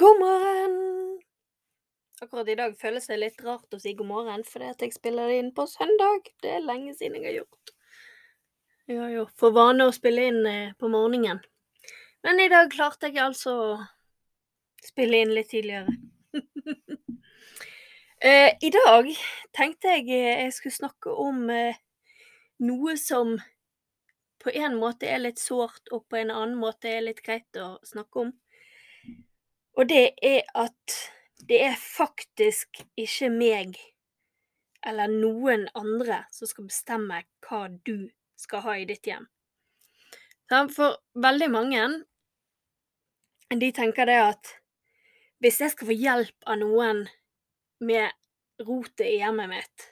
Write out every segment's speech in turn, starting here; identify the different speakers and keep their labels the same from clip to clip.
Speaker 1: God morgen! Akkurat i dag føles det litt rart å si god morgen, fordi at jeg spiller det inn på søndag. Det er lenge siden jeg har gjort. Jeg har jo for vane å spille inn eh, på morgenen. Men i dag klarte jeg altså å spille inn litt tidligere. eh, I dag tenkte jeg eh, jeg skulle snakke om noe som på en måte er litt sårt, og på en annen måte er litt greit å snakke om. Og det er at det er faktisk ikke meg eller noen andre som skal bestemme hva du skal ha i ditt hjem. For veldig mange, de tenker det at hvis jeg skal få hjelp av noen med rotet i hjemmet mitt,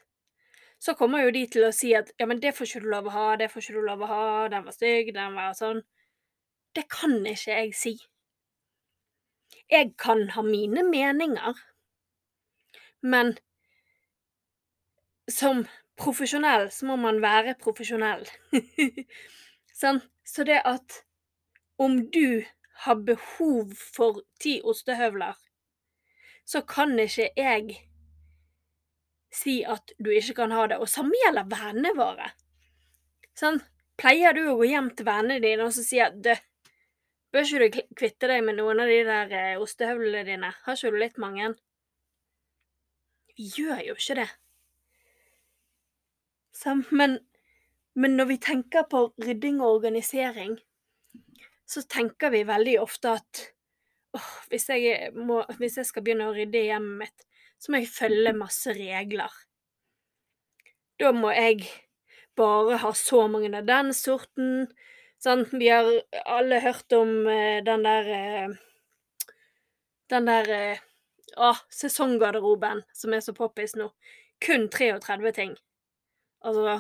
Speaker 1: så kommer jo de til å si at ja, men det får ikke du lov å ha, det får ikke du lov å ha, den var stygg, den var sånn. Det kan ikke jeg si. Jeg kan ha mine meninger, men som profesjonell så må man være profesjonell. sånn? Så det at om du har behov for ti ostehøvler, så kan ikke jeg si at du ikke kan ha det. Og samme gjelder vennene våre. Sånn, pleier du å gå hjem til vennene dine og så si at bør ikke du kvitte deg med noen av de der eh, ostehøvlene dine? Har ikke du litt mange? Vi gjør jo ikke det. Så, men, men når vi tenker på rydding og organisering, så tenker vi veldig ofte at åh, hvis, jeg må, hvis jeg skal begynne å rydde hjemmet mitt, så må jeg følge masse regler. Da må jeg bare ha så mange av den sorten. Sånn, vi har alle hørt om eh, den der eh, Den der eh, å, sesonggarderoben som er så poppis nå. Kun 33 ting. Altså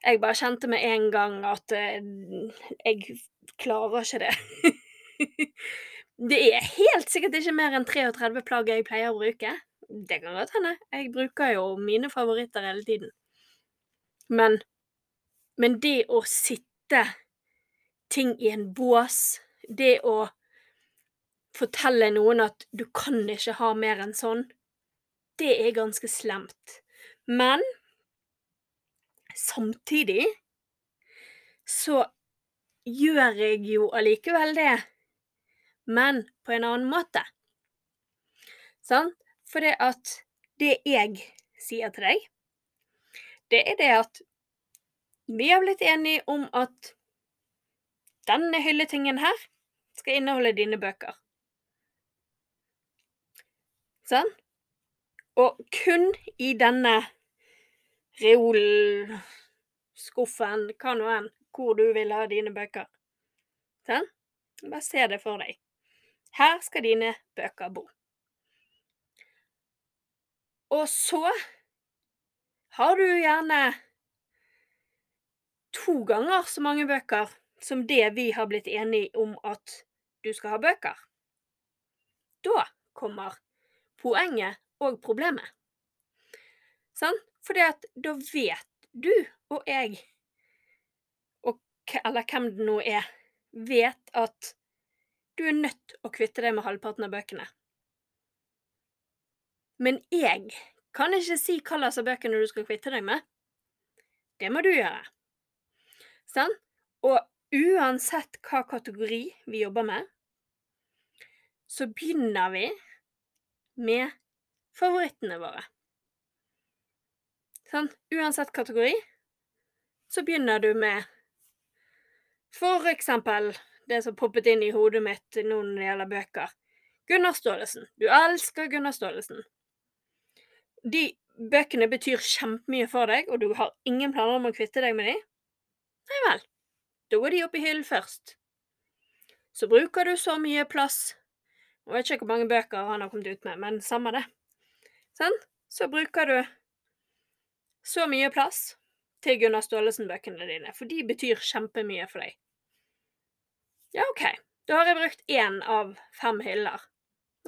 Speaker 1: Jeg bare kjente med en gang at jeg klarer ikke det. det er helt sikkert ikke mer enn 33 plagg jeg pleier å bruke. Det kan godt hende. Jeg bruker jo mine favoritter hele tiden. Men, men det å sitte ting i en bås, det å fortelle noen at du kan ikke ha mer enn sånn, det er ganske slemt. Men samtidig så gjør jeg jo allikevel det, men på en annen måte. Sant? For det at det jeg sier til deg, det er det at vi har blitt enige om at denne hylletingen her skal inneholde dine bøker. Sånn? Og kun i denne reolskuffen, hva nå enn, hvor du vil ha dine bøker. Sånn? Bare se det for deg. Her skal dine bøker bo. Og så har du gjerne to ganger så mange bøker som det vi har blitt enige om at du skal ha bøker. Da kommer poenget og problemet. Sånn? At da vet du og jeg eller hvem det nå er, vet at du er nødt å kvitte deg med halvparten av bøkene. Men jeg kan ikke si hva slags bøkene du skal kvitte deg med. Det må du gjøre. Sånn? Og uansett hva kategori vi jobber med, så begynner vi med favorittene våre. Sånn? Uansett kategori så begynner du med for eksempel det som poppet inn i hodet mitt nå når det gjelder bøker. Gunnar Staalesen. Du elsker Gunnar Staalesen. De bøkene betyr kjempemye for deg, og du har ingen planer om å kvitte deg med dem? Nei vel. Da går de opp i hyllen først. så bruker du så mye plass Jeg vet ikke hvor mange bøker han har kommet ut med, men samme det. Sånn? Så bruker du så mye plass til Gunnar Staalesen-bøkene dine, for de betyr kjempemye for deg. Ja, OK. Da har jeg brukt én av fem hyller.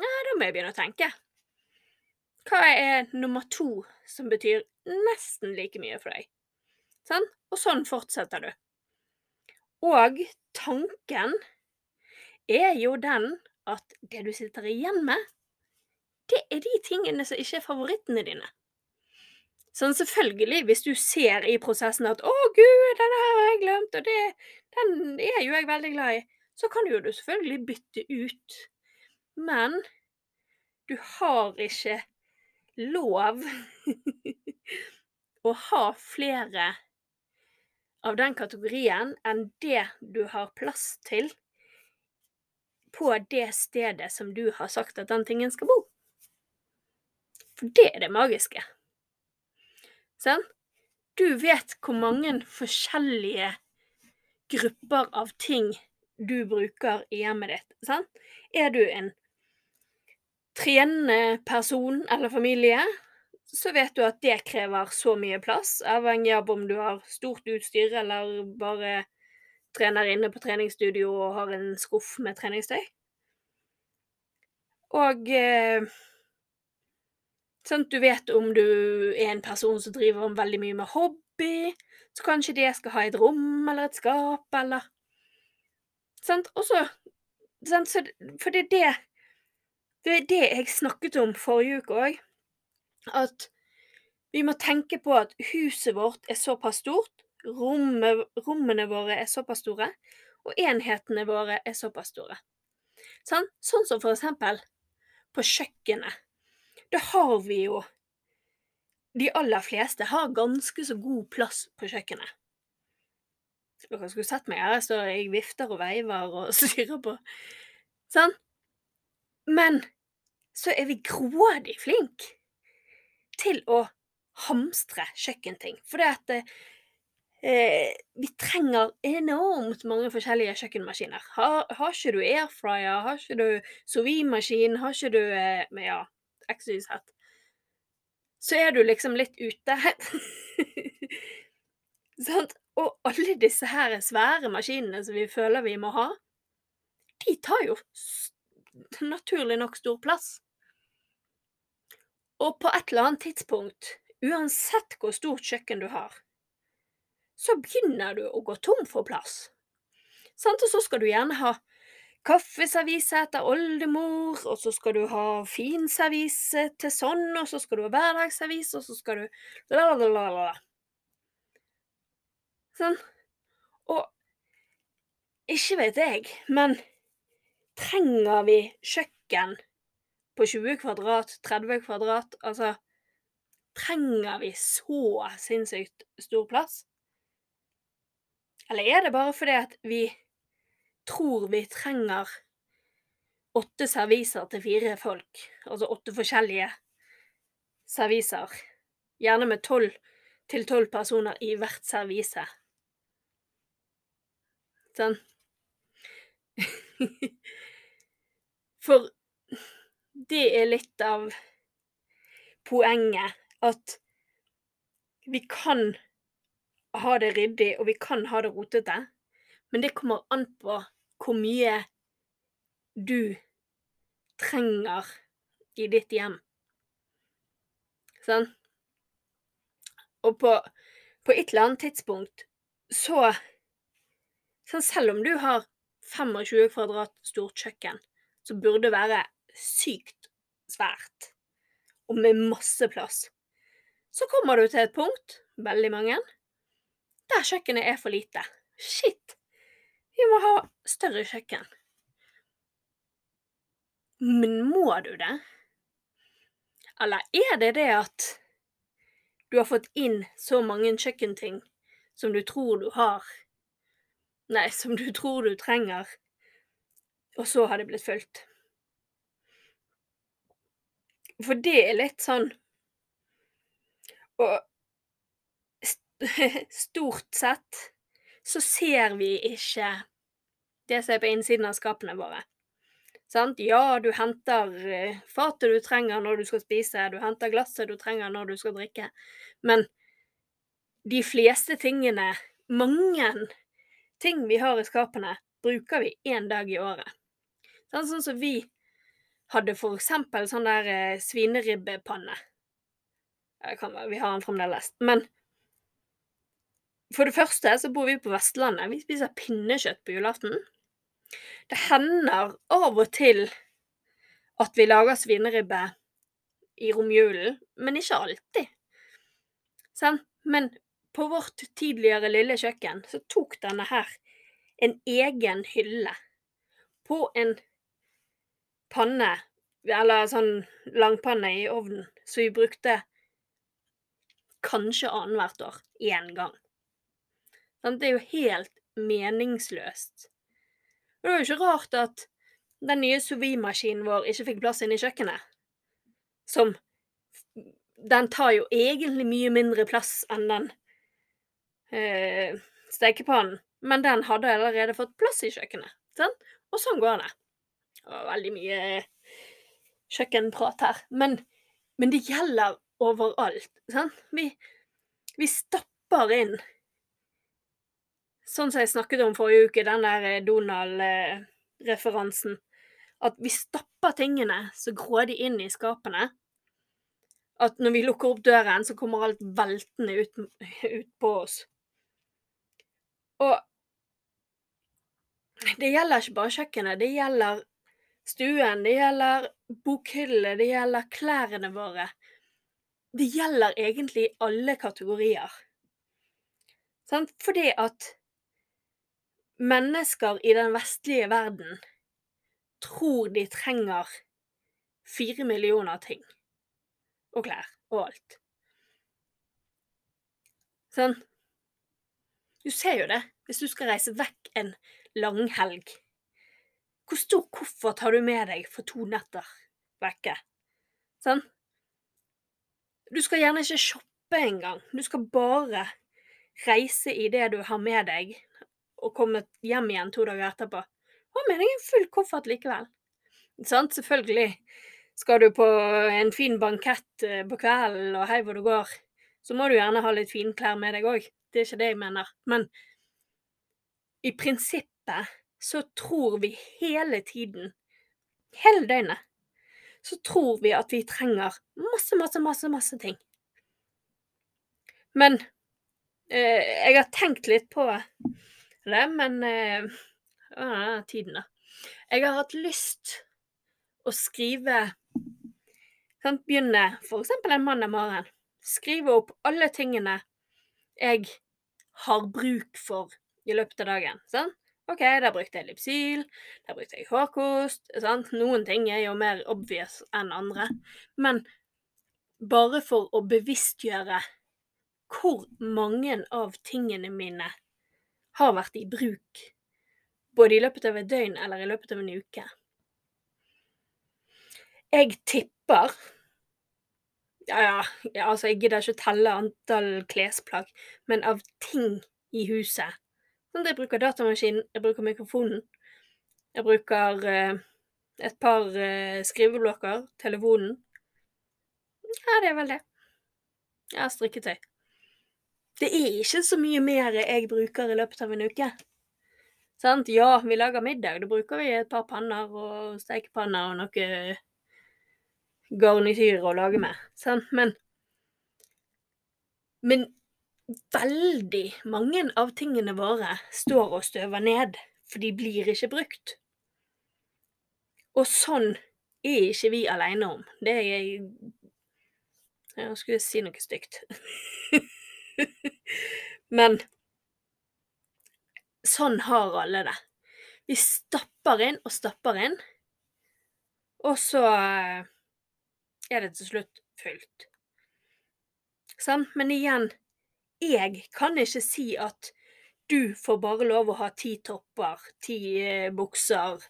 Speaker 1: Ja, da må jeg begynne å tenke. Hva er nummer to som betyr nesten like mye for deg? Sånn? Og sånn fortsetter du. Og tanken er jo den at det du sitter igjen med, det er de tingene som ikke er favorittene dine. Sånn selvfølgelig, hvis du ser i prosessen at 'Å, gud, denne her har jeg glemt', og det, den er jo jeg veldig glad i, så kan du selvfølgelig bytte ut. Men du har ikke lov å ha flere av den kategorien enn det du har plass til på det stedet som du har sagt at den tingen skal bo. For det er det magiske. Sånn? Du vet hvor mange forskjellige grupper av ting du bruker i hjemmet ditt. Sant? Er du en trenende person eller familie, så vet du at det krever så mye plass, avhengig av om du har stort utstyr eller bare trener inne på treningsstudio og har en skuff med treningstøy. Og eh, sånn at du vet om du er en person som driver veldig mye med hobby, så kanskje det skal ha et rom eller et skap, eller Sant? Og så For det er det Det er det jeg snakket om forrige uke òg. At vi må tenke på at huset vårt er såpass stort, rommet, rommene våre er såpass store, og enhetene våre er såpass store. Sånn, sånn som for eksempel på kjøkkenet. Da har vi jo De aller fleste har ganske så god plass på kjøkkenet. Dere skulle sett meg her, jeg står jeg vifter og veiver og styrer på. Sånn. Men så er vi grådig flinke til å hamstre kjøkkenting. For det at eh, vi trenger enormt mange forskjellige kjøkkenmaskiner. Har, har ikke du airfryer, har ikke du sovimaskin, har ikke du eh, Ja, XYZ. Så er du liksom litt ute. Sant? Og alle disse her svære maskinene som vi føler vi må ha, de tar jo naturlig nok stor plass. Og på et eller annet tidspunkt, uansett hvor stort kjøkken du har, så begynner du å gå tom for plass. Og så skal du gjerne ha kaffeservise etter oldemor, og så skal du ha finservise til sånn, og så skal du ha hverdagsservise, og så skal du la, la, la, la. Sånn. Og ikke vet jeg, men trenger vi kjøkken på 20 kvadrat, 30 kvadrat? Altså, trenger vi så sinnssykt stor plass? Eller er det bare fordi at vi tror vi trenger åtte serviser til fire folk? Altså åtte forskjellige serviser. Gjerne med tolv til tolv personer i hvert servise. Sånn. For det er litt av poenget at vi kan ha det ryddig, og vi kan ha det rotete, men det kommer an på hvor mye du trenger i ditt hjem. Sånn? Og på, på et eller annet tidspunkt så Sånn, selv om du har 25 kvadrat stort kjøkken, så burde være sykt svært, og med masse plass, så kommer du til et punkt, veldig mange, der kjøkkenet er for lite. Shit! Vi må ha større kjøkken. Men må du det? Eller er det det at du har fått inn så mange kjøkkenting som du tror du har Nei, som du tror du trenger, og så har det blitt fulgt. For det er litt sånn Og stort sett så ser vi ikke det som er på innsiden av skapene våre. Sant? Ja, du henter eh, fatet du trenger når du skal spise, du henter glasset du trenger når du skal drikke, men de fleste tingene, mange ting vi har i skapene, bruker vi én dag i året. Sånn, som vi hadde for eksempel sånn der eh, svineribbepanne. Kan vi har den fremdeles. Men for det første så bor vi på Vestlandet. Vi spiser pinnekjøtt på julaften. Det hender av og til at vi lager svineribbe i romjulen, men ikke alltid. Sånn? Men på vårt tidligere lille kjøkken så tok denne her en egen hylle på en panne, eller sånn langpanne i ovnen, som vi brukte kanskje annethvert år én gang. Sånn, det er jo helt meningsløst. Og det er jo ikke rart at den nye sous vide-maskinen vår ikke fikk plass inne i kjøkkenet. Som Den tar jo egentlig mye mindre plass enn den øh, stekepannen, men den hadde allerede fått plass i kjøkkenet. Sånn? Og sånn går det. Veldig mye kjøkkenprat her. Men, men det gjelder overalt. Sant? Vi, vi stapper inn Sånn som jeg snakket om forrige uke, den der eh, Donald-referansen. At vi stapper tingene så grådig inn i skapene. At når vi lukker opp døren, så kommer alt veltende ut, ut på oss. Og det gjelder ikke bare kjøkkenet. Det gjelder stuen, det gjelder bokhyllene, det gjelder klærne våre. Det gjelder egentlig alle kategorier. Fordi at mennesker i den vestlige verden tror de trenger fire millioner ting. Og klær og alt. Sånn. Du ser jo det, hvis du skal reise vekk en langhelg. Hvor stor koffert har du med deg for to netter vekke? Sånn? Du skal gjerne ikke shoppe engang. Du skal bare reise i det du har med deg, og komme hjem igjen to dager etterpå. Hva med deg en full koffert likevel? Sant? Selvfølgelig. Skal du på en fin bankett eh, på kvelden og hei hvor du går, så må du gjerne ha litt finklær med deg òg. Det er ikke det jeg mener. Men i prinsippet så tror vi hele tiden, hele døgnet, så tror vi at vi trenger masse, masse, masse, masse ting. Men eh, jeg har tenkt litt på det, men eh, denne tiden, da. Jeg har hatt lyst å skrive sant, Begynne eksempel en mandag morgen. Skrive opp alle tingene jeg har bruk for i løpet av dagen. Sant? OK, der brukte jeg Lipsyl, der brukte jeg hårkost. Sant? Noen ting er jo mer obvious enn andre. Men bare for å bevisstgjøre hvor mange av tingene mine har vært i bruk både i løpet av et døgn eller i løpet av en uke. Jeg tipper ja, ja, altså, jeg gidder ikke å telle antall klesplagg, men av ting i huset. Sånn at jeg bruker datamaskinen, jeg bruker mikrofonen, jeg bruker eh, et par eh, skriveblokker, telefonen. Ja, det er vel det. Jeg har strikketøy. Det er ikke så mye mer jeg bruker i løpet av en uke. Sant? Ja, vi lager middag. Da bruker vi et par panner og stekepanner og noe garnityr å lage med. Sant? Men Men veldig mange av tingene våre står og støver ned, for de blir ikke brukt. Og sånn er ikke vi aleine om. Det er jeg Jeg skulle si noe stygt. Men Sånn har alle det. Vi stapper inn og stapper inn, og så eh, er det til slutt fullt. Sant? Men igjen, jeg kan ikke si at du får bare lov å ha ti topper, ti eh, bukser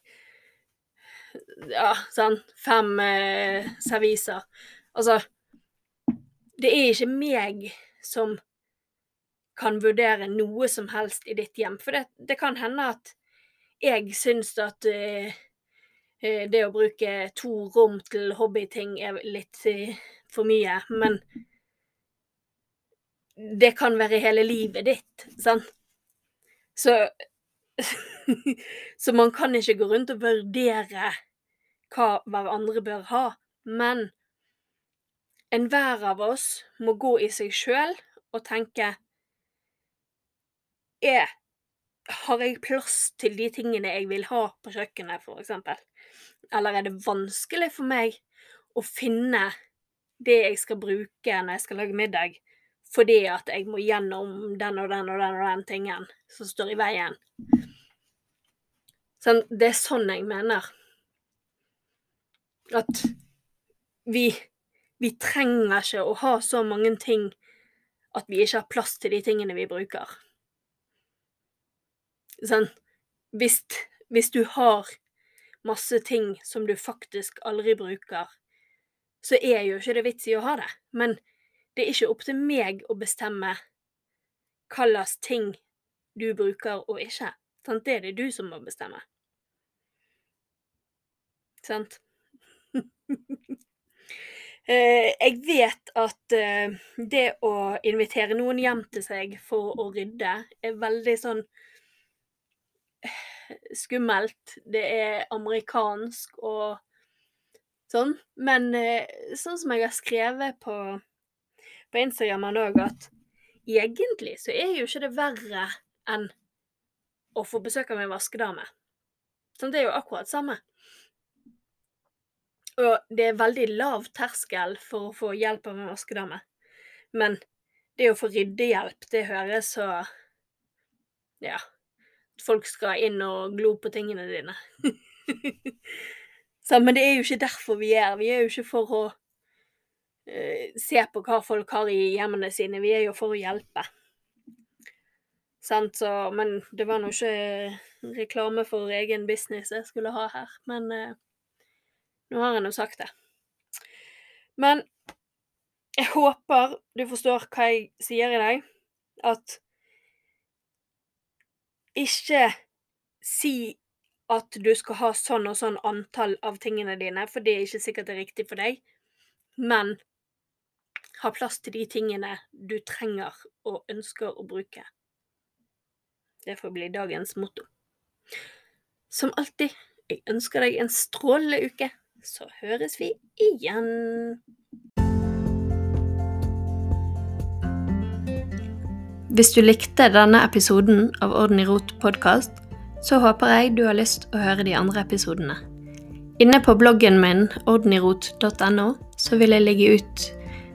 Speaker 1: Ja, sånn fem eh, serviser. Altså Det er ikke meg som kan vurdere noe som helst i ditt hjem. For det, det kan hende at jeg syns at eh, eh, det å bruke to rom til hobbyting er litt eh, for mye, men det kan være hele livet ditt, sant? Så Så man kan ikke gå rundt og vurdere hva hverandre bør ha, men enhver av oss må gå i seg sjøl og tenke er, Har jeg plass til de tingene jeg vil ha på kjøkkenet, eksempel? Eller er det vanskelig for meg å finne det jeg skal bruke når jeg skal lage middag, fordi at jeg må gjennom den og den og den og den tingen som står i veien? Sånn, det er sånn jeg mener. At vi Vi trenger ikke å ha så mange ting at vi ikke har plass til de tingene vi bruker. Sånn, hvis, hvis du har masse ting som du faktisk aldri bruker, så er jo ikke det vits i å ha det. Men det er ikke opp til meg å bestemme hva slags ting du bruker og ikke. Sant? Det er det du som må bestemme. Sant? Eh, jeg vet at eh, det å invitere noen hjem til seg for å rydde er veldig sånn eh, skummelt. Det er amerikansk og sånn. Men sånn som jeg har skrevet på, på Instagram òg, at egentlig så er jo ikke det verre enn å få besøk av en vaskedame. Sånn, det er jo akkurat samme. Og det er veldig lav terskel for å få hjelp av en vaskedame. Men det å få ryddehjelp, det høres så Ja. Folk skal inn og glo på tingene dine. så, men det er jo ikke derfor vi er Vi er jo ikke for å se på hva folk har i hjemmene sine. Vi er jo for å hjelpe. Sant, så Men det var nå ikke reklame for egen business jeg skulle ha her. Men eh, nå har jeg nå sagt det. Men jeg håper du forstår hva jeg sier i dag. At ikke si at du skal ha sånn og sånn antall av tingene dine, for det er ikke sikkert det er riktig for deg. Men ha plass til de tingene du trenger og ønsker å bruke. Det får bli dagens motto. Som alltid, jeg ønsker deg en strålende uke så høres vi igjen. Hvis du likte denne episoden av Orden i rot podkast, så håper jeg du har lyst å høre de andre episodene. Inne på bloggen min ordenirot.no så vil jeg legge ut